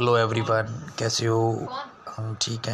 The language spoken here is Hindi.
हेलो एवरीवन कैसे हो? हम ठीक हैं।